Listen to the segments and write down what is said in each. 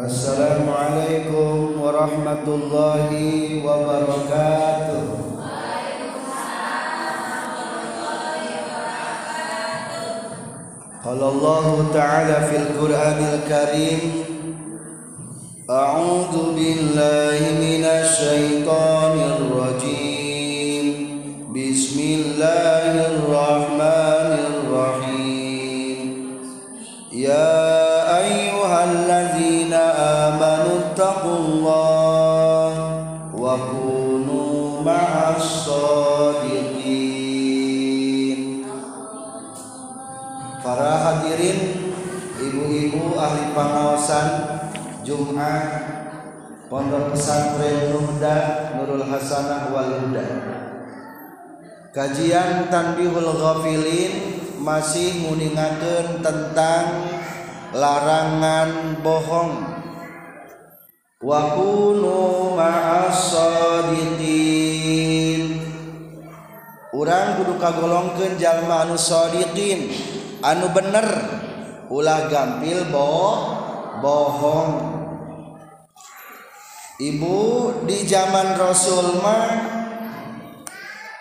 Assalamualaikum warahmatullahi wabarakatuh قال الله تعالى في القرآن الكريم أعوذ بالله من الشيطان Agung Jumat Pondok Pesantren Nuhda Nurul Hasanah Wal Huda. Kajian Tanbihul Ghafilin masih nguningakeun tentang larangan bohong. Wa kunu ma'as Urang kudu kagolongkeun jalma anu sadiqin anu bener ulah gampil bo bohong. Ibu di zaman Rasul mah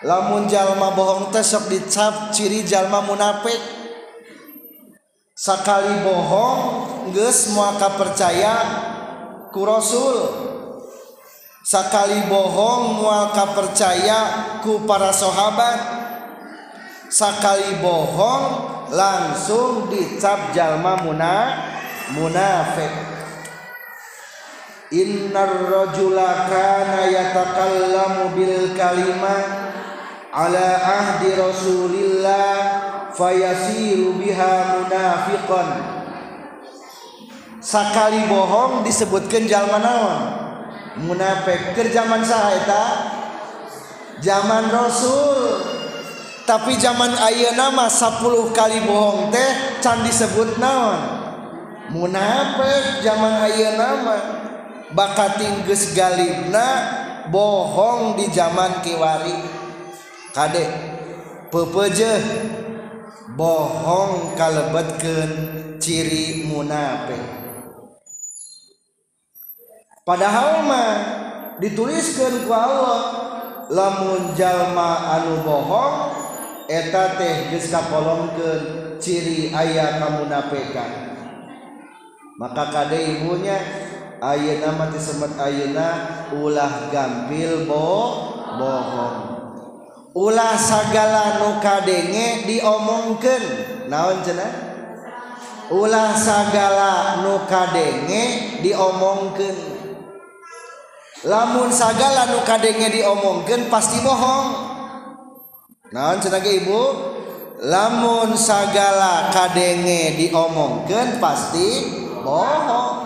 lamun jalma bohong teh sok dicap ciri jalma munafik. Sakali bohong geus moal percaya ku Rasul. Sakali bohong moal percaya ku para sahabat. Sakali bohong langsung dicap jalma muna munafik. Innar rajula kana yatakallamu bil kalimah ala ahdi rasulillah fayasiru biha munafiqan. Sakali bohong disebutkan jalma naon? Munafik. Keur zaman saha eta? Zaman rasul. tapi zaman Ayo nama 10 kali bohong teh can disebut naon? Munafik zaman Ayo nama. Bakat galibna bohong di zaman kiwari. Kadek pepeje bohong kalebetkeun ciri munafik padahal mah dituliskan ku Allah lamun jalma anu bohong eta teh geus kapolongkeun ciri aya kamunafikan maka kade ibunya ayeuna mah disebut ayeuna ulah gampil bo bohong. Ulah sagala nu kadenge diomongkeun. Naon cenah? Ulah sagala nu kadenge diomongkeun. Lamun sagala nu kadenge diomongkeun pasti bohong. naon sebagai ibu? Lamun sagala kadenge diomongkan pasti bohong.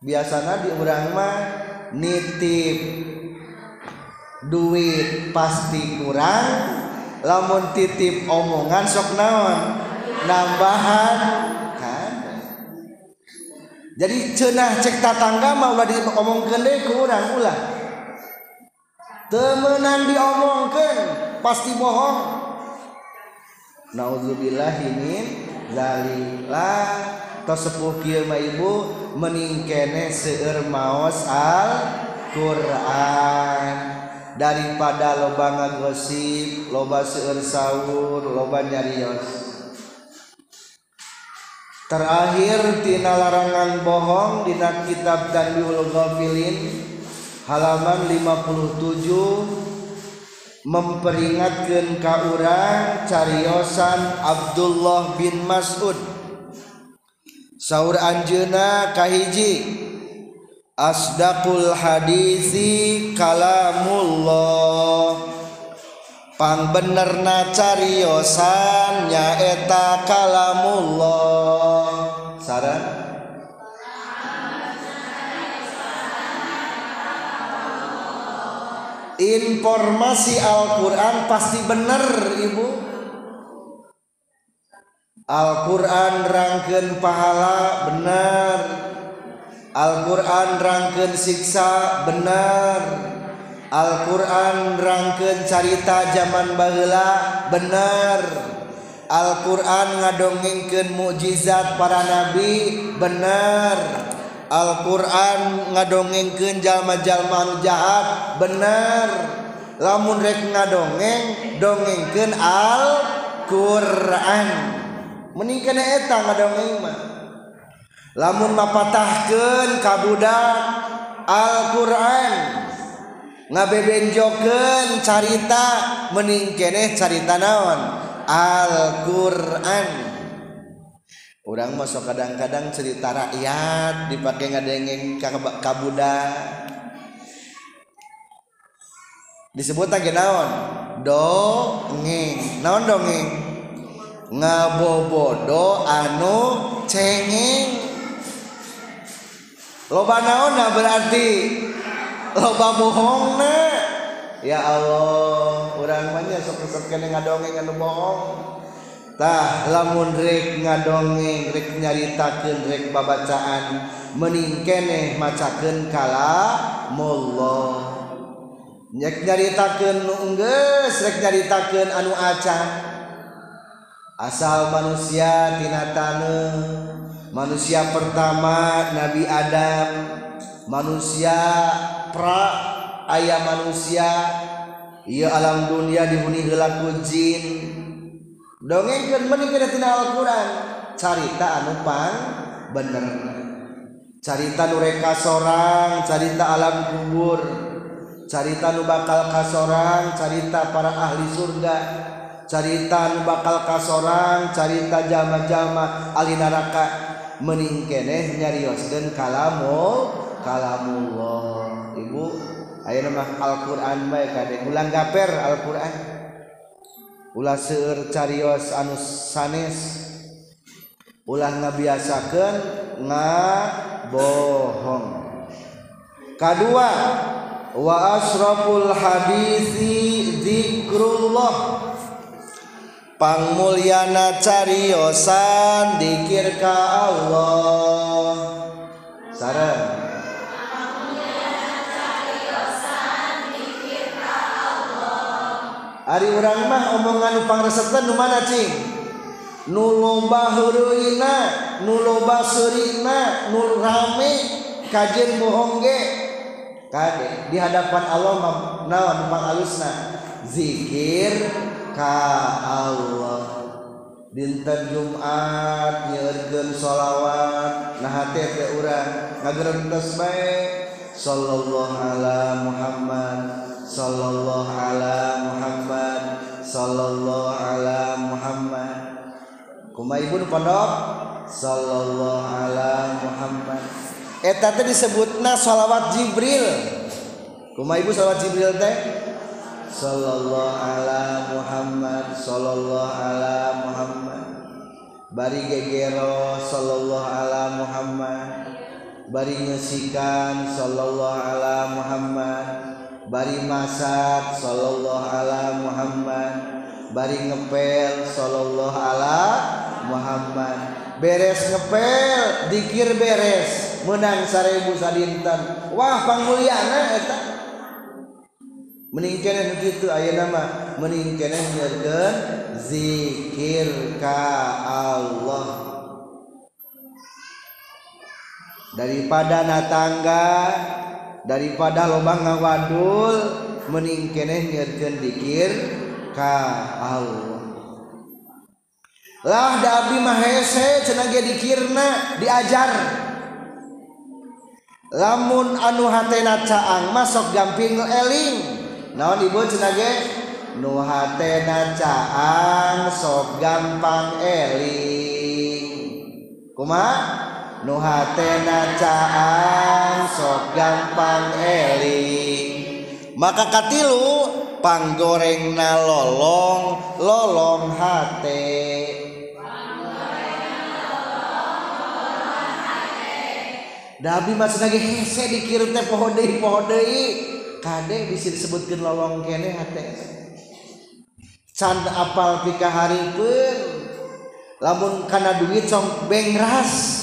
Biasanya di urang mah nitip duit pasti kurang lamun titip omongan sok naon? Nambahan. Kan? Jadi cenah cek tatangga mah ulah diomongkeun deui kurang ulah. Temenan diomongkeun. pasti bohong. Nauzubillah ini zalilah tos sepuh kieu ibu meningkene seueur maos al Quran daripada loba ngagosip loba seueur sahur loba nyarios. Terakhir tina larangan bohong dina kitab Tanbihul Ghafilin halaman 57 memperingatkan kaurang cariyosan Abdullah bin Mas'ud. Saur Anjuna kahiji Asdaqul hadisi kalamullah. Pangbenerna cariyosan nyaeta kalamullah. Sarang informasi Al-Quran pasti benar ibu. Al-Quran rangken pahala benar Al-Quran rangken siksa benar Al-Quran rangken carita zaman bahula benar Al-Quran ngadongengkeun mukjizat para nabi benar Alquran ngadongengken jalma-jalman jahat bener. Lamun rek ngadongeng dongengken Alquran. Meningkan eta ngadongeng mah. Lamun mapatahkeun kabudak Alquran ngabebenjokeun carita meningkeneh carita naon? Alquran. orang masuk kadang-kadang cerita rakyat dipakai ngadengeng kabuda disebut lagi naon? Dongeng. Naon dongeng? Ngabobodo anu cengeng. Loba naona berarti? Loba bohongna ya Allah orang banyak sok-sok kene ngadongeng anu bohong. tah lamun rek ngadongeng rek nyaritakeun rek babacaan mending keneh macakeun kala mulla nyek nyaritakeun nu enggeus rek nyaritakeun anu acan asal manusia tina taneuh manusia pertama Nabi Adam manusia pra ayah manusia. Ia alam dunia dihuni heula jin. dongengkan menikahtina Alquran. Carita anupang bener. Carita nureka seorang carita alam kubur. Carita nu bakal kasorang carita para ahli surga. Carita nu bakal kasorang carita jama-jama ahli neraka. Meningkeneh nyarioskeun kalamu kalamullah. Ibu ayeuna mah Alquran bae kade. Ulang gaper Al-Quran. ulah seueur carios anu sanes. Ulah ngabiasakeun ngabohong. Kadua wa asraful hadisi zikrullah pangmulyana cariosan dikir ka Allah. Sareng. Ari urang mah omongan pangresepna nu mana cing? Nu loba heureuyna, nu loba seurina, nu rame kajen bohong ge. Kade di hadapan Allah mah naon pang alusna? Zikir ka Allah. Dinten Jumat nyeurkeun sholawat nah hate teh urang ngagerentes bae sallallahu ala Muhammad sallallahu ala Muhammad sallallahu ala Muhammad. Kuma ibu pondok sallallahu ala Muhammad. Eta teh disebutna salawat Jibril. Kuma ibu salawat Jibril teh? Sallallahu ala Muhammad sallallahu ala Muhammad. Bari gegero sallallahu ala Muhammad. Bari nyesikan sallallahu ala Muhammad. bari masak sallallahu ala Muhammad. Bari ngepel sallallahu ala Muhammad. Beres ngepel dikir beres. Menang seribu sadintan. Wah panguliana eta. Meningkene gitu aya nama. Meningkene nyeurkeun zikir ka Allah. Daripada natangga daripada lobang ngawadul mending keneh ngerjen dikir ka Allah lah da abdi mah hese cenah ge dikirna diajar. Lamun anu hatena caang masuk gamping eling naon ibu cenah ge? Nu hatena caang sok gampang eling. Kumaha? nuhatenacaan sok gampang eling. Maka katilu panggoreng na lolong lolong hate. Dabi maksudnya lagi hese dikirim teh pohon deui pohon deui kade bisa disebutkan lolong kene hate. Can apal pika hari pun lamun kana duit song bengras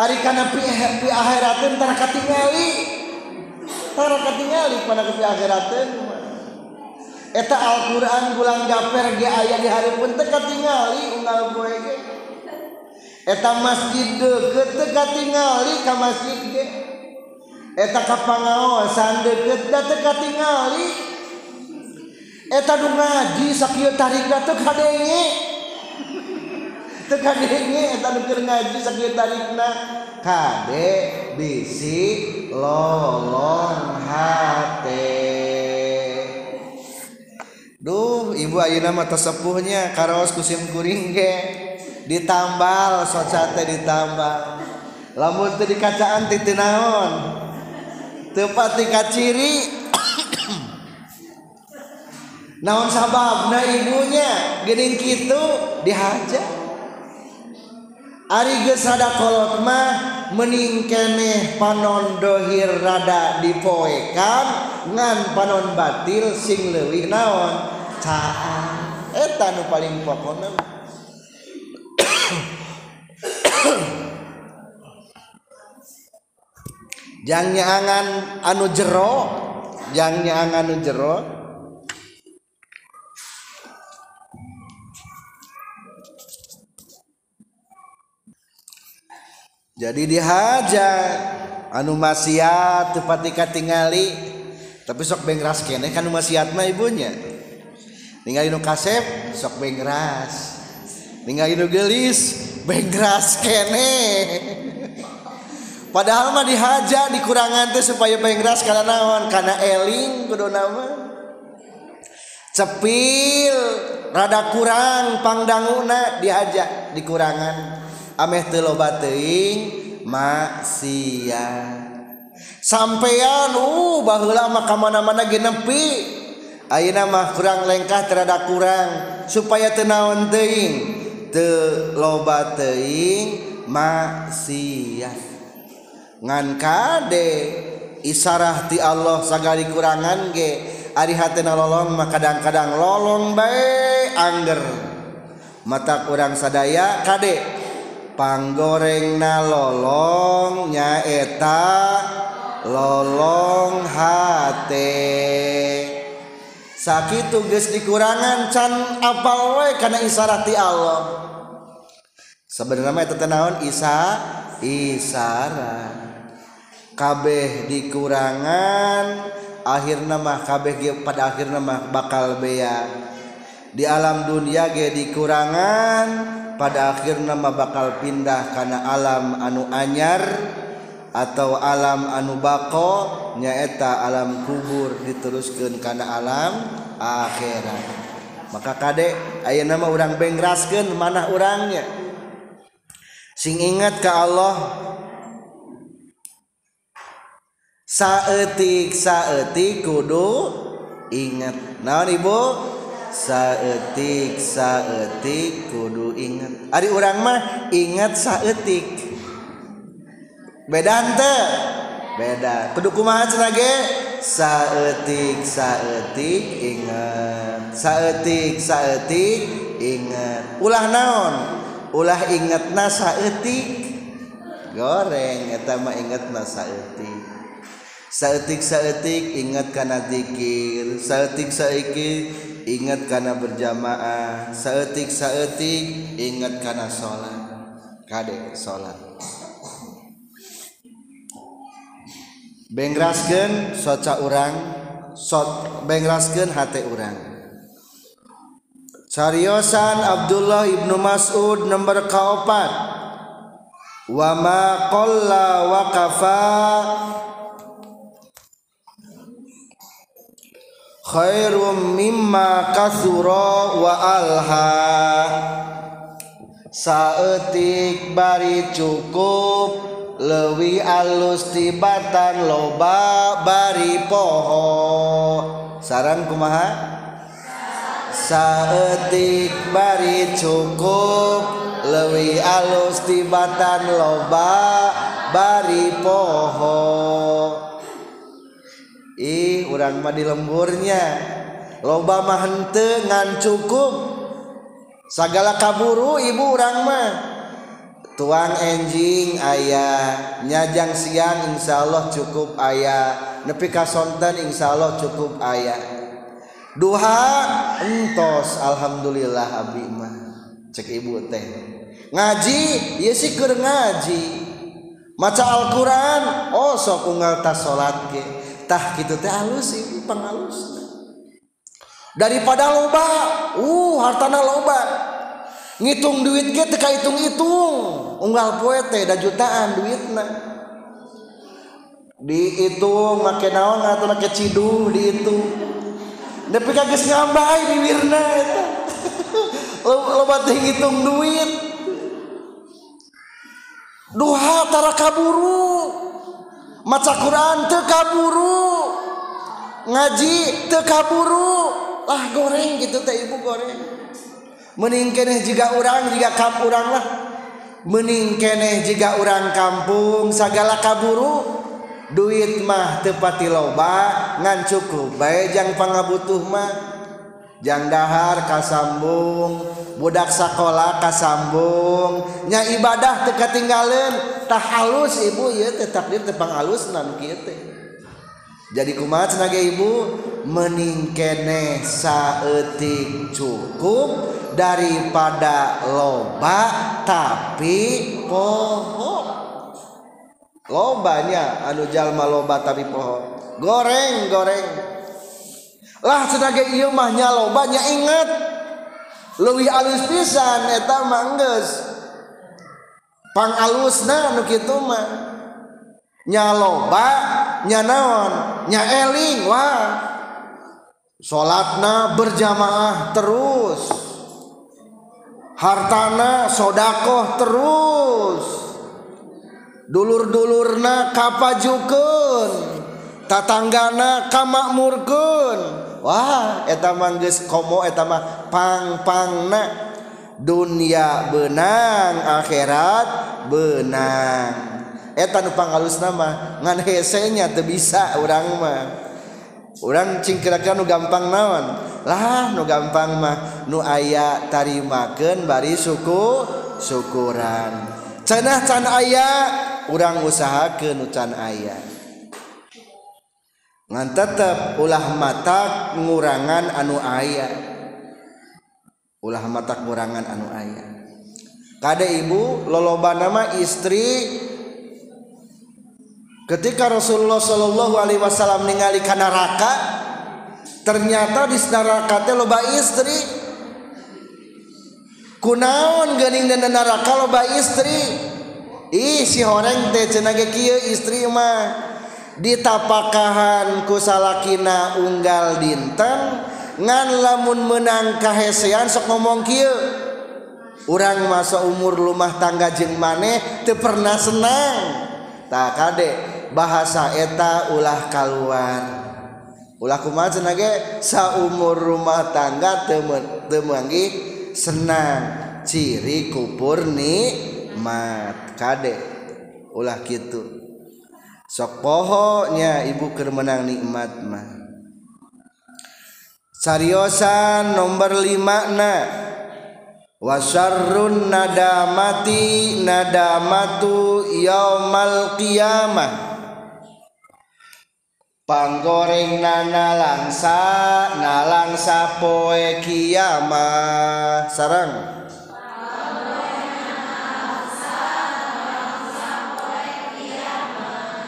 Ari kana pi pi akhiratkeun tara katingali. Tara katingali pana ke akhiratkeun. Eta Al-Qur'an gulang gaper ge aya di hareupeun teu katingali unggal poe ge. Eta masjid deukeut teu katingali ka masjid ge. Eta ka pangaosan deukeut da teu katingali. Eta nu ngaji sakieu tarikna teu kadenge. ngaji sakit tarikna. Kade bisik lolong hati Duh ibu ayu nama tersepuhnya karos kusim kuring ge. Ditambal socate ditambal. Lamun teu dikacaan ti teu naon. Teu pati kaciri naon sababna ibunya? Geuning kitu dihajar. Ari geus ada kolot mah meningkeneh panon dohir rada dipoekan ngan panon batil sing leuwih naon. Caan eta nu paling pokona Jang nyaangan anu jero, jang nyaangan anu jero, jadi dihajar anu maksiat tepatika tingali tapi sok bengras kene kan anu maksiat mah ibunya. Ningali nu kasep sok bengras. Ningali nu gelis bengras kene. Padahal mah dihajar dikurangan teh supaya bengras karena naon? Karena eling kudu nama cepil rada kurang pangdanguna dihajar dikurangan. ameh teu loba teuing maksiat. Sampeyan uh baheula mah ka mana-mana ge nepi. Ayeuna mah kurang lengkah terada kurang supaya teu naon teuing. Teu loba teuing maksiat. Ngan kade isarah ti Allah sagali kurangan ge ari hatena lolong mah kadang-kadang lolong bae angger. Mata kurang sadaya kade. panggoreng nalolong nyaeta lolong hate. Sakit tugas dikurangan can apal karena isyarati Allah. Sebenarnya itu tenaun isa isyarat kabeh dikurangan akhir nama kabeh pada akhir nama bakal bea. Di alam dunia ge dikurangan pada akhir nama bakal pindah karena alam anu anyar atau alam anu bako nyaeta alam kubur diteruskan karena alam akhirat. Maka kadek ayah nama orang bengraskan mana orangnya sing ingat ke Allah saetik saetik kudu ingat. Nah ibu? saetik saetik kudu ingat Ari orang mah ingat saetik beda ente? Beda. Kudu kumaha cenah ge? Saetik saetik ingat saetik saetik ingat ulah naon? Ulah ingetna saetik goreng eta mah ingetna saetik saetik saetik ingat kana zikir saetik saetik ingat karena berjamaah saetik saetik ingat karena sholat. Kade sholat. Bengraskeun soca urang sot bengraskeun hate urang. Cariosan Abdullah ibnu Mas'ud nomor kaopat. Wa ma qalla khairum mimma kasuro wa alha. Saeutik bari cukup lewi alus tibatan loba bari poho. Sarang kumaha? Saeutik bari cukup lewi alus tibatan loba bari poho. ih urang mah di lemburnya. Loba mah henteu ngan cukup. Sagala kaburu ibu urang mah. Tuang enjing ayah nyajang siang insya Allah cukup ayah nepi kasonten insya Allah cukup ayah duha entos alhamdulillah abdi mah. Cek ibu teh. Ngaji ya sih ngaji. Maca Al-Quran oh sok unggal tas sholat ke tah gitu teh halus ini penghalus daripada loba uh hartana loba. Ngitung duit ge teka hitung-hitung unggal poe teh da jutaan duitna. Dihitung make naon atau make cidung dihitung tapi kagak ngambai di wirna eta. Loba teh ngitung duit. Duha tara kaburu. maca Quran tekaburu ngaji tekaburu lah goreng gitu teh ibu goreng. Mening keneh jika orang jika kamu orang lah. Mening keneh jika orang kampung segala kaburu. Duit mah tepati loba ngan cukup bae jang pangabutuh mah. Jang dahar kasambung budak sekolah kasambung nya ibadah teka tinggalin tak halus ibu ya takdir tepang halus nan gitu jadi kumat sebagai ibu? Meningkene saetik cukup daripada loba tapi pohon lobanya anu jalma loba tapi pohon goreng goreng. lah sebagai ilmahnya lo banyak ingat lebih alus pisan eta mangges pang alusna nu kitu mah. Nyaloba nyanaon nyaeling wah. Salatna berjamaah terus. Hartana sodakoh terus. Dulur-dulurna kapajukeun. Tatanggana kamakmurkeun. Wah eta manggis komo eta mah pangpangna. Dunia benang akhirat benang. Eta nu pangalus nama ngan hesenya teu bisa urang mah. Urang cing kira-kira nu gampang naon? Lah nu gampang mah nu aya tarimakeun bari suku syukuran. Cenah can aya urang usahakeun nu can aya. ngan tetap ulah mata ngurangan anu ayah ulah mata ngurangan anu ayah kada ibu loloba nama istri. Ketika Rasulullah Shallallahu Alaihi Wasallam ningali ke neraka ternyata di neraka teh loba istri. Kunaon gening dan neraka loba istri? Ih si horeng teh cenage kieu istri mah. ditapakahan kusalakina unggal dinten ngan lamun menang kahesean sok ngomong kieu. Urang masa umur rumah tangga jeng maneh teu pernah senang. Tak kade bahasa eta ulah kaluar ulah kumaha cenah ge? Saumur rumah tangga temen temanggi senang. Ciri kupur nikmat kade. Ulah gitu sok pohoknya ibu kemenang nikmat mah. Sariosan nomor lima na. Wasarrun nadamati nadamatu yaumal qiyamah. Panggoreng nana langsa nalangsa poe kiamah sarang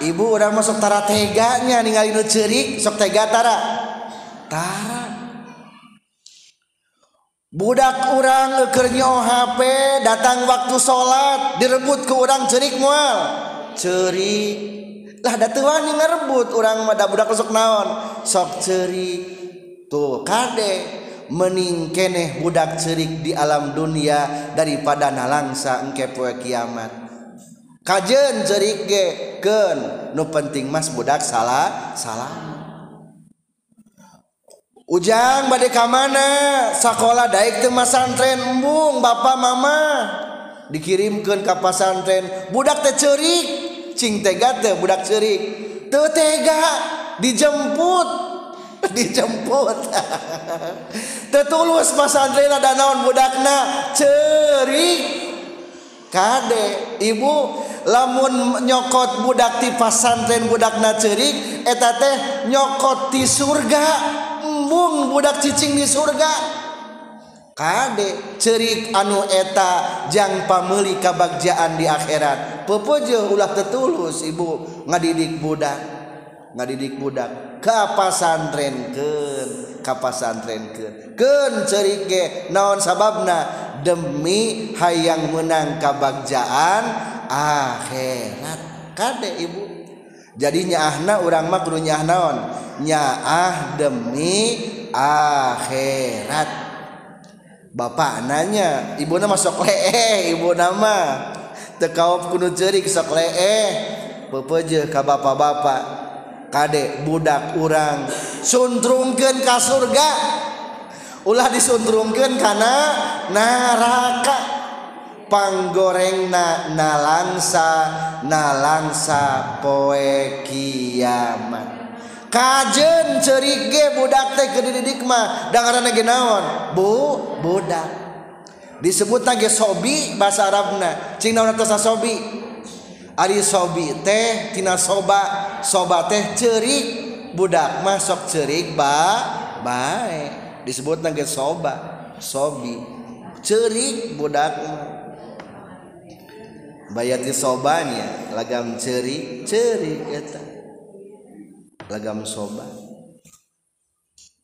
ibu udah masuk tara teganya ningali nu ceurik sok tega tara. Tara. Budak orang keur nyoh HP datang waktu sholat direbut ke orang cerik moal cerik lah da teu wani ngerebut urang mah da budak sok naon? Sok cerik tuh kade. Mending keneh budak cerik di alam dunia daripada nalangsa engke poe kiamat. kajen cerik geken nu penting mas budak salah salah ujang badai ka mana? Sekolah daik teu masantren embung bapak mama. Dikirimkan ke pasantren. Budak teh cerik cing tega teh budak cerik teu tega dijemput dijemput. Tetulus pasantren ada naon budakna? Cerik Kade ibu lamun nyokot budak ti pasantren budakna nacerik eta teh nyokot di surga embung budak cicing di surga. Kade cerik anu eta jang pameli kabagjaan di akhirat. Pepojo ulah tetulus ibu ngadidik budak ngadidik budak ke pasantren ke kapasantrenkeun. Keun ceurik ge naon sababna? Demi hayang menang kabagjaan akhirat. Kade ibu? Jadinya ahna urang mah kudu naon? Nyaah demi akhirat. Bapak nanya ibu nama sok lee ibu nama? Tekaop kudu cerik sok lee pepeje ka bapak-bapak Kadek budak urang. Suntrungkeun ka surga. Ulah disuntrungkeun kana neraka. Panggorengna nalangsa nalangsa poe kiamat. Kajen cerige budak teh ke dididik mah. Dangarana ge naon? Bu budak. Disebut ge sobi bahasa arabna. Cing naon atas sobi Ari sobi teh tina soba soba teh cerik. Budak masuk cerik ba baik disebut ge soba sobi. Cerik budak bayati sobanya lagam cerik cerik eta. Lagam soba.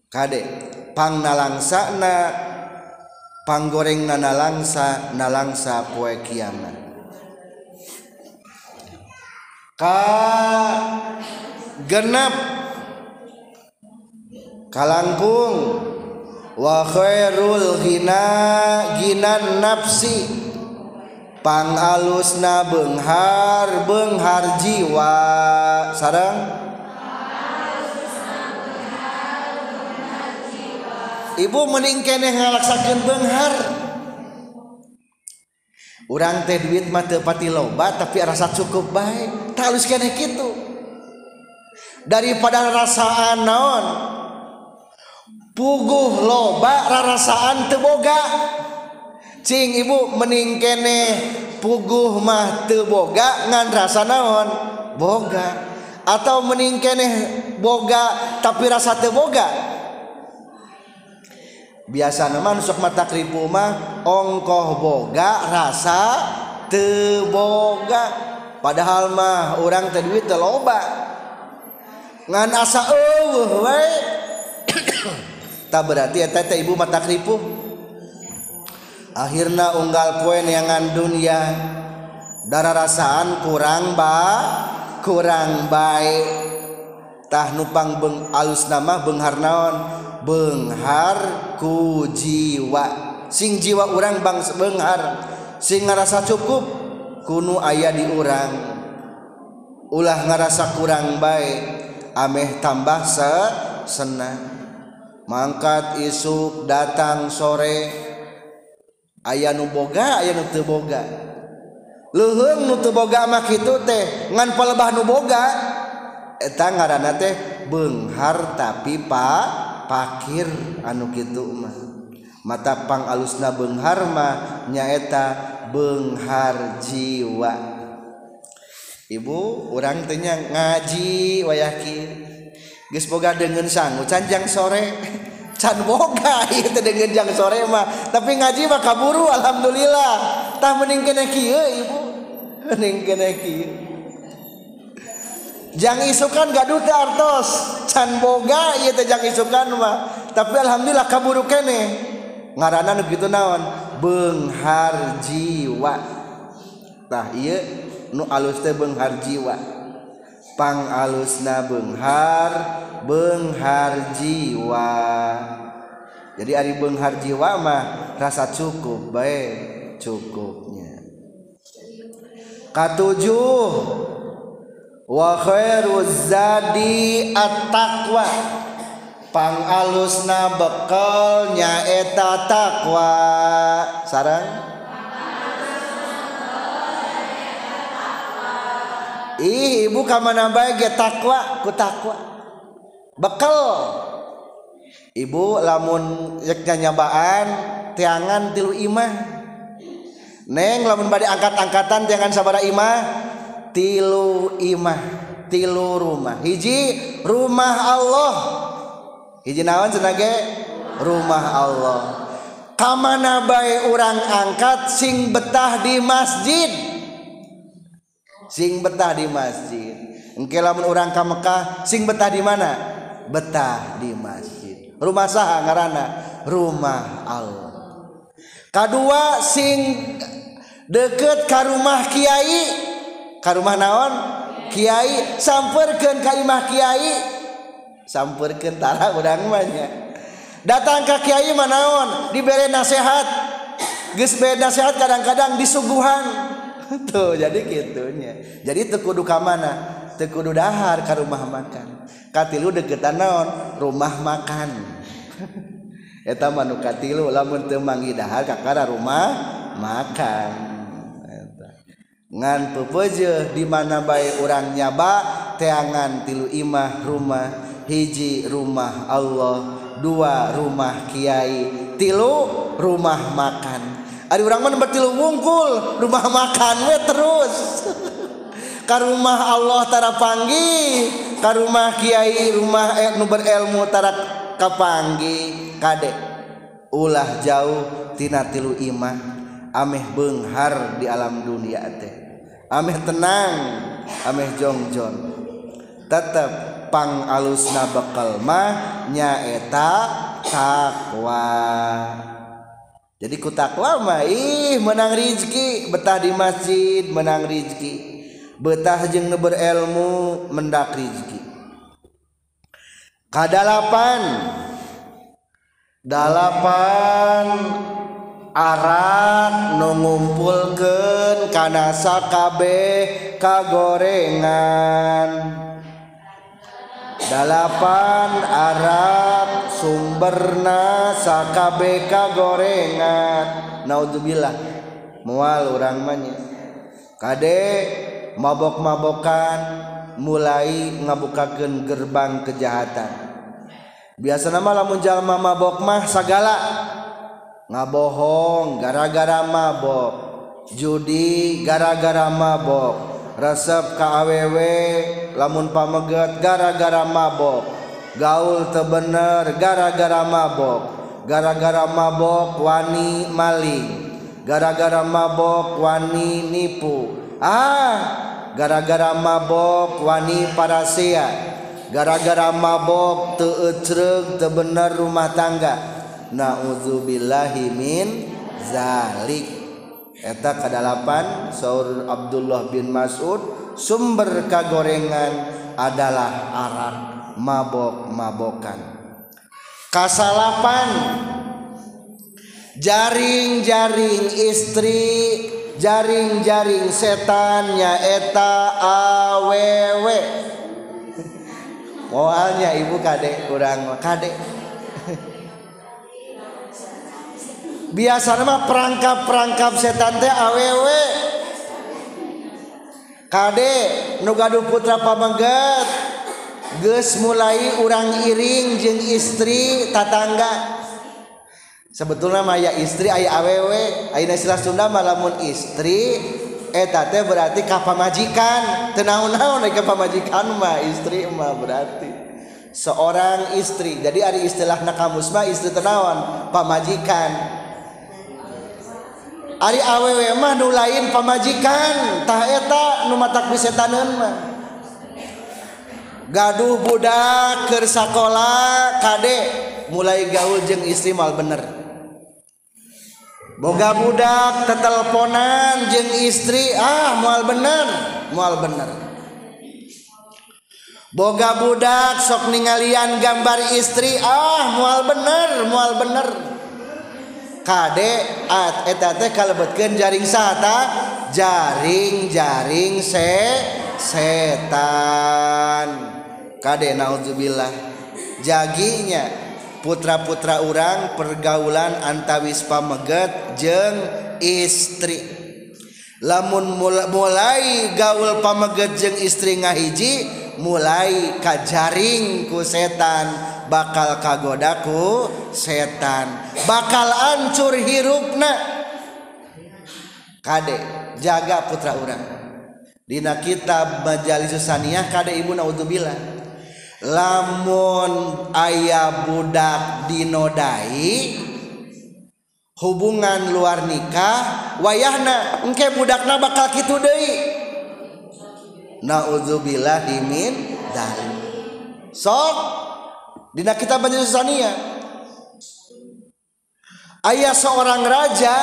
Kade pang nalangsa na panggoreng na nalangsa nalangsa poe kiamat. ka genep kalangkung. Wa khairul hina ginan nafsi. Pangalusna benghar benghar jiwa. Sarang Ibu mending keneh ngalaksakeun benghar. Urang teh duit mah teu pati loba tapi rasa cukup baik talus kene kitu. daripada rasaan naon puguh loba rarasaan teu boga. cing ibu mending kene puguh mah teu boga ngan rasa naon boga atau mending kene boga tapi rasa teu boga? biasa naman sok mata kripu mah ongkoh boga rasa teboga padahal mah orang teh duit teloba ngan asa eueuh we tak berarti eta teh ibu mata kripu akhirna unggal poe neangan dunia. Darah rasaan kurang ba kurang baik tah nupang beng alus nama benghar naon Benghar ku jiwa. Sing jiwa urang bangsa Benghar sing ngarasa cukup kuno ayah di urang. Ulah ngarasa kurang baik ameh tambah se senang. Mangkat isuk datang sore. Ayah nuboga ayah nu teu boga. Mah kitu teh ngan pelebah nuboga eta ngaranna teh benghar tapi pak pakir anu Kimah matapang alusna Bengharma nyaeta Benghar jiwa. Ibu orang tanya ngaji wayaki geus boga dengan sanggu canjang sore. Can boga itu dengan jang sore mah. Tapi ngaji mah kaburu alhamdulillah. Tah mending kena kieu ibu. Mending kena kieu. jang isukan gaduh teh artos. Can boga ieu teh jang isukan mah. Tapi alhamdulillah kaburu kene. Ngaranna nu kitu naon? Benghar jiwa. Tah ieu nu alus teh benghar jiwa. Pang alusna benghar benghar jiwa. Jadi ari benghar jiwa mah rasa cukup baik cukupnya. Katujuh. Wa khairuz zadi at-taqwa pangalusna bekal nyaeta takwa sarang Ih, ibu kamana bae ge takwa ku takwa. Bekal. Ibu lamun yek nyabaan tiangan tilu imah. Neng lamun bade angkat-angkatan tiangan sabara imah tilu imah tilu rumah. Hiji rumah Allah. Hiji naon senage rumah Allah. Kamana bae urang angkat? Sing betah di masjid. Sing betah di masjid. Engke lamun urang ka Mekah sing betah di mana? Betah di masjid. Rumah saha ngaranna? Rumah Allah. Kedua sing deket ka rumah kiai ka rumah naon? Kiai samperkan Kaimah tara udang banyak datang ke Kiai manaon diberi nasehat gesbe nasehat kadang-kadang disuguhan. Tuh jadi gitunya jadi tekudu ka mana? Tekudu dahar ke rumah makan. Katilu deketan naon? Rumah makan. Eta manu katilu lamun teu manggi dahar ka rumah makan. ngan pepeje di mana baik orang nyaba teangan tilu imah rumah hiji rumah Allah dua rumah Kiai tilu rumah makan. Ada orang mana bertilu wungkul rumah makan we terus. Ke rumah Allah tara panggi ke rumah Kiai rumah eh, nu berilmu tara kapanggi kade ulah jauh tina tilu imah. ameh benghar di alam dunia teh. Ameh tenang ameh jongjon. Tetap pang alus bekal mah nyaeta takwa. Jadi ku takwa mah ih menang rizki betah di masjid menang rizki. Betah jeung berilmu mendak rizki. Kadalapan. Dalapan. Arak nu ngumpulken kana sakabeh kagorengan. Dalapan Arab sumberna sakabeh kagorengan. Naudzubillah mual urang manya kade mabok-mabokan mulai ngabukakeun gerbang kejahatan. Biasa nama lamun jalma mabok mah sagala. ngabohong gara-gara mabok. Judi gara-gara mabok. Resep KAWW lamun pameget gara-gara mabok. Gaul tebener gara-gara mabok. Gara-gara mabok wani maling. Gara-gara mabok wani nipu. Ah gara-gara mabok wani parasia. Gara-gara mabok teucreg tebener rumah tangga. naudzubillahimin zalik. Eta kedalapan Saur Abdullah bin Mas'ud sumber kagorengan adalah arak mabok-mabokan. Kasalapan jaring-jaring istri jaring-jaring setannya eta awewe moalnya ibu kadek kurang kadek biasa nama perangkap-perangkap setan teh aww Kade nugadu putra pamengget geus mulai urang iring jeung istri tatangga. Sebetulnya maya istri ayah aww ayah istilah Sunda malamun istri eta teh berarti ka pamajikan tenaun-naun ka pamajikan mah istri mah berarti. Seorang istri jadi ada istilah nakamus mah istri tenawan pamajikan. Ari awewe mah nu lain pamajikan tah eta nu matak bisetaneun mah gaduh budak keur sakola kade. Mulai gaul jeung istri mal bener. Boga budak tetelponan jeung istri ah moal bener moal bener. Boga budak sok ningalian gambar istri ah moal bener moal bener, moal bener. Kadek kalebetkan jaring sata jaring-jaring se setan. Kade naudzubillah jaginya putra-putra orang pergaulan antawis pameget jeng istri. Lamun mulai gaul pameget jeng istri ngahiji mulai kajaring ku setan. bakal kagodaku setan. Bakal ancur hirupna. Kade jaga putra urang. Dina kitab majalis susaniyah kade ibu naudzubillah. Lamun ayah budak dinodai hubungan luar nikah wayahna engke budakna bakal kitu deui. Naudzubillah dimin dalim sok. Dina kitab Zania. Ayah seorang raja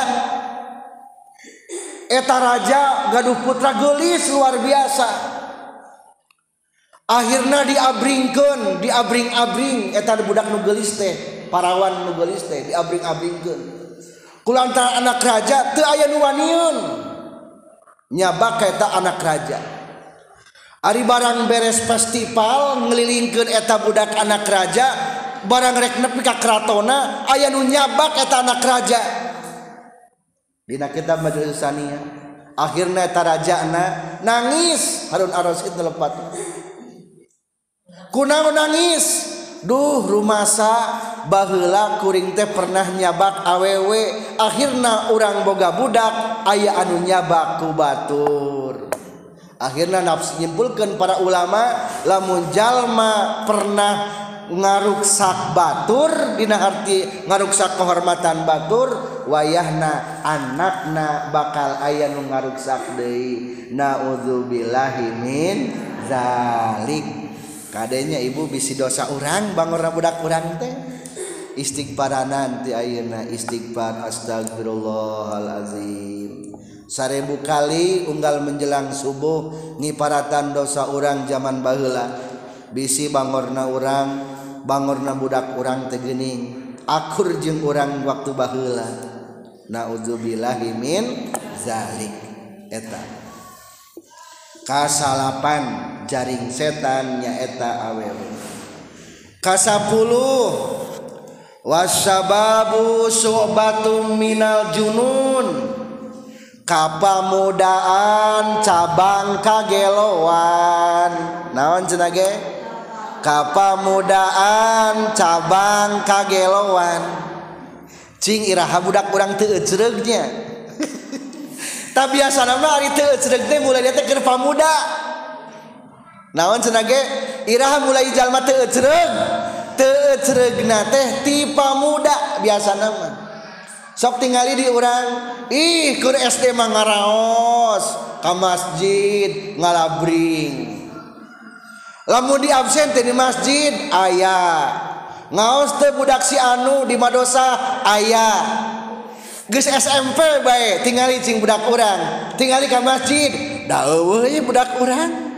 eta raja gaduh putra gelis luar biasa. Akhirnya diabringkeun diabring-abring. Eta budak nu gelis teh parawan nu gelis teh diabring-abringkeun. Kulantaran anak raja teu aya nu waniun nyabak eta anak raja. Ari barang beres festival ngelilingkan eta budak anak raja barang rek nepi ka kratona aya nu nyabak eta anak raja. Dina kitab majelis sania. Akhirna eta rajana nangis. Harun Ar-Rasyid nelepat kunaon nangis. Duh rumasa baheula kuring teh pernah nyabak awewe. Akhirna urang boga budak aya anu nyabak ku batur. akhirnya nafsu nyimpulkan para ulama lamun jalma pernah ngaruksak batur dina arti ngaruksak kehormatan batur wayahna anakna bakal aya nu ngaruksak deui. Naudzubillahi min zalik. Kadenya ibu bisi dosa urang bangorna budak urang teh. Istighfar nanti ayeuna istighfar astagfirullahalazim sarebu kali unggal menjelang subuh ngiparatan dosa orang zaman bahula bisi bangorna orang bangorna budak orang tegening akur jeng orang waktu bahula naudzubillahi min zalik. Eta. Kasalapan jaring setan nyaeta awewe kasapuluh. Wasababu su'batum minal junun. kapamudaan cabang kageloan. Naon cenage? Kapamudaan cabang kageloan. Cing iraha budak urang teu ecereugnya tapi biasana nama ari teu ecereug teh mulai dia teh keur pamuda. Naon cenage? Iraha mulai jalma teu ecereug teu ecereugna teh ti pamuda biasana mah. sok tinggali di orang ih kur SD mah ngaraos ka masjid ngalabring. Lamun di absen di masjid ayah ngaos teh budak si anu di madosa ayah geus SMP bae tinggali cing budak orang tinggali ka masjid daeuh euy budak orang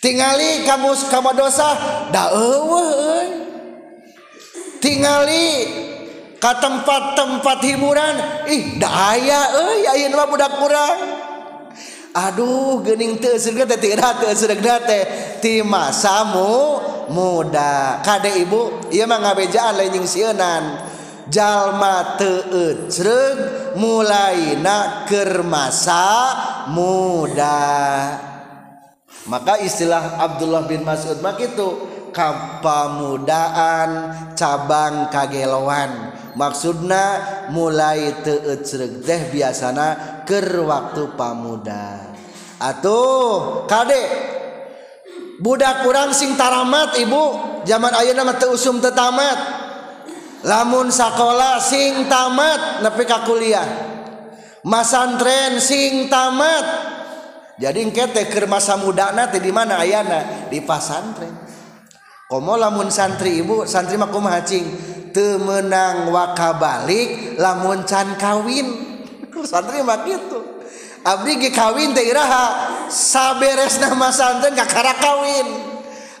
tinggali kamu ka madosa daeuh tinggali ke tempat-tempat hiburan? Ih daya euy eh, ayeuna mah budak kurang. Aduh geuning teu surga teh tidak teu surga teh. Ti masamu muda. Kade ibu ieu mah ngabejaan lain jeung sieunan jalma teu eujreug mulaina keur masa muda. Maka istilah Abdullah bin Mas'ud mah kitu. Kapamudaan cabang kagelowan maksudna mulai teecreg teh biasana ke waktu pamuda. Atuh Kadek budak kurang sing taramat Ibu. Zaman Ayu nama teusum tetamat lamun sakola sing tamat nepi ka kuliah. Masantren sing tamat. Jadi engkete keur masa mudana teh di mana ayana? Di pasantren. Komo lamun santri ibu. Santri mah kumaha cing? temenang wakabalik lamun can kawin. Santri mah gitu. Abdi ge kawin teh iraha saberesna mah santri kakara kawin.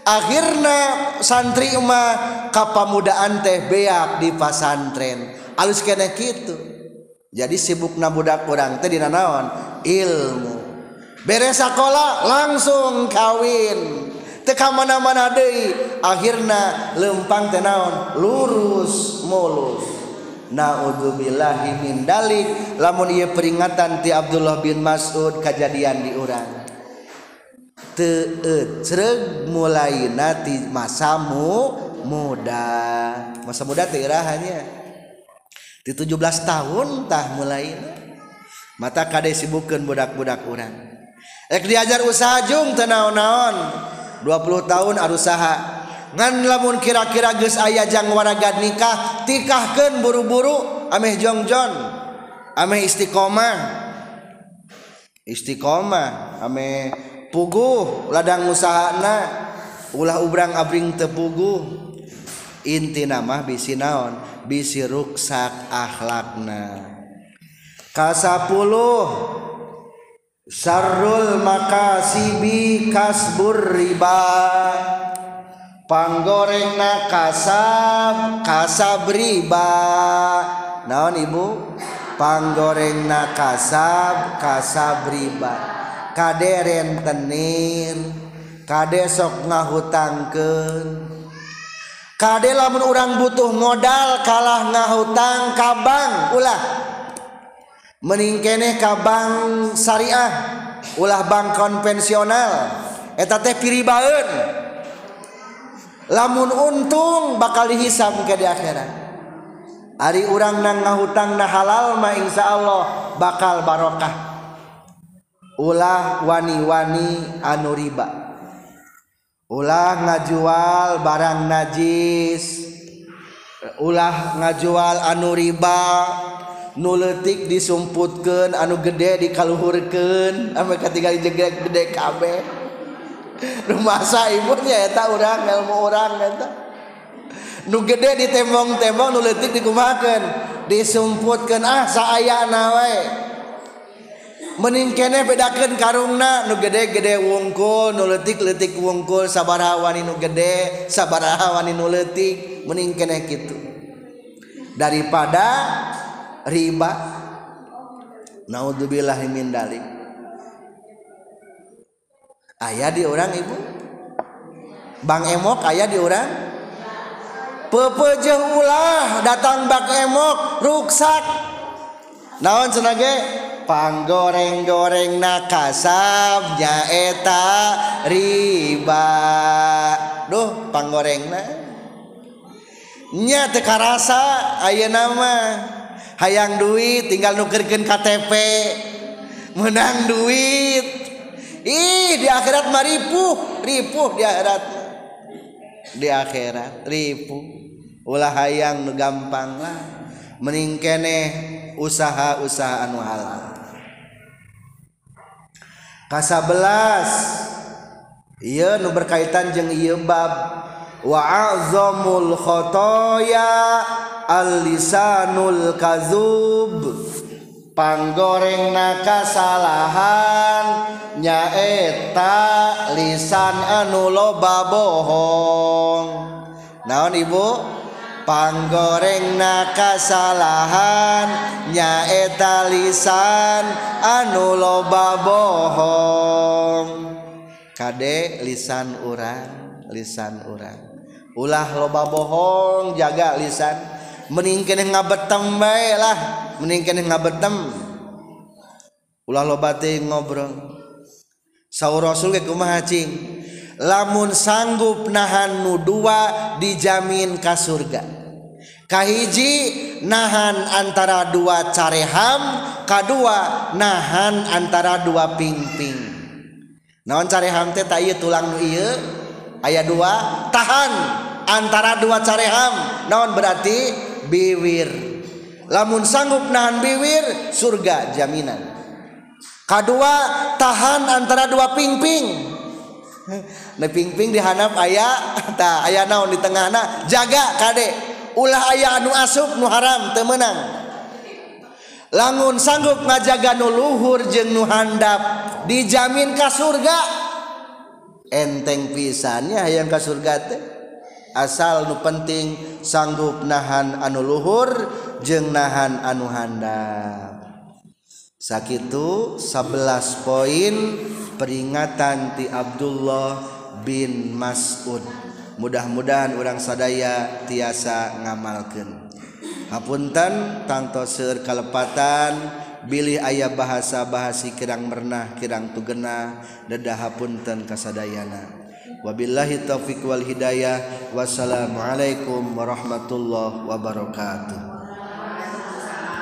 Akhirna santri mah kapamudaan teh beak di pasantren alus kene gitu. Jadi sibuk budak kurang teh dina naon ilmu. Beres sekolah langsung kawin. teka mana-mana deui akhirnya lempang tenaon lurus mulus. Naudzubillahi min dalik. Lamun ieu peringatan ti Abdullah bin Mas'ud kejadian di orang teeg mulai nati masamu muda. Masa muda tirahannya di 17 tahun tah mulai mata kade sibukan budak-budak urang. Ek diajar usahajung tenaon-naon 20 tahun arusaha ngan lamun kira-kira geus aya jang waragad nikah tikahkeun buru-buru ameh jongjon ameh istiqomah. Istiqomah ameh puguh ladang usahana. Ulah ubrang abring tepuguh inti nama bisi naon? Bisi ruksak akhlakna. Kasapuluh Syarrul makasibi kasbur riba. Panggorengna kasab kasab riba. Naon ibu? Panggorengna kasab kasab riba. Kade rentenir Kade sok ngahutangkeun? Kade lamun orang butuh modal kalah ngahutang kabang ulah. meningkeneh ka bank syariah ulah bank konvensional. Eta teh piribaeun. Lamun untung bakal dihisab ke di akhirat. Ari urang nang ngahutang na halal ma insya Allah bakal barokah. Ulah wani-wani anu riba. Ulah ngajual barang najis. Ulah ngajual anu riba. nuletik disumputkan anu gede dikaluhurkan mereka ketika jegrek gede kabeh. Rumah saya ibunya ya tak orang ilmu orang ya nu gede di tembong nu letik dikumakan disumputkan ah saya nawe mending kene bedakan karungna nu gede gede wungkul nu letik letik wungkul. Sabaraha wani nu gede sabaraha wani nu letik mending kene gitu daripada riba? Naudzubillah min dalik. Ayah di orang ibu? Bang Emok ayah di orang pepejeng ulah datang Bang Emok ruksak. Naon senage? Panggoreng-goreng nakasab nyaeta riba. Duh panggoreng na nya teka rasa ayo nama hayang duit tinggal nukerkan KTP menang duit. Ih di akhirat mah ripuh ripuh di akhirat. Di akhirat ripuh. Ulah hayang nu gampang lah. Mending usaha-usaha anu halal. Kasabelas iya nu berkaitan jeung ieu bab. Wa'azamul khotoya. al-lisanul kazub. Panggoreng nakasalahan nyaeta lisan anu loba bohong. Naon ibu? Panggoreng nakasalahan nyaeta lisan anu loba bohong. Kade lisan urang lisan urang. Ulah loba bohong jaga lisan. meningken ngabetem bae lah. Meningken ngabetem. Ulah loba teh ngobrol. Saur rasul ke kumaha cing lamun sanggup nahan nu dua dijamin ka surga. Kahiji nahan antara dua careham kadua nahan antara dua pingping. Naon careham teh tak ieu tulang nu ieu? Aya dua tahan antara dua careham naon berarti? biwir. Lamun sanggup nahan biwir surga jaminan. Kedua tahan antara dua pingping. Nah pingping dihanap ayah ta ayah naon di tengah na jaga kade. Ulah ayah anu asup nu haram temenang langun sanggup ngajaga nu luhur jeung nu handap dijamin ka surga enteng pisannya hayang ka surga teh. asal nu penting sanggup nahan anu luhur jeung nahan anu handap sakitu 11 poin peringatan ti Abdullah bin Mas'ud. Mudah-mudahan orang sadaya tiasa ngamalkan hapunten tangto seur kalepatan bilih ayah bahasa bahasi kirang mernah kirang tugena dedah hapunten kasadayana. wabillahi taufiq wal hidayah. Wassalamualaikum warahmatullahi wabarakatuh.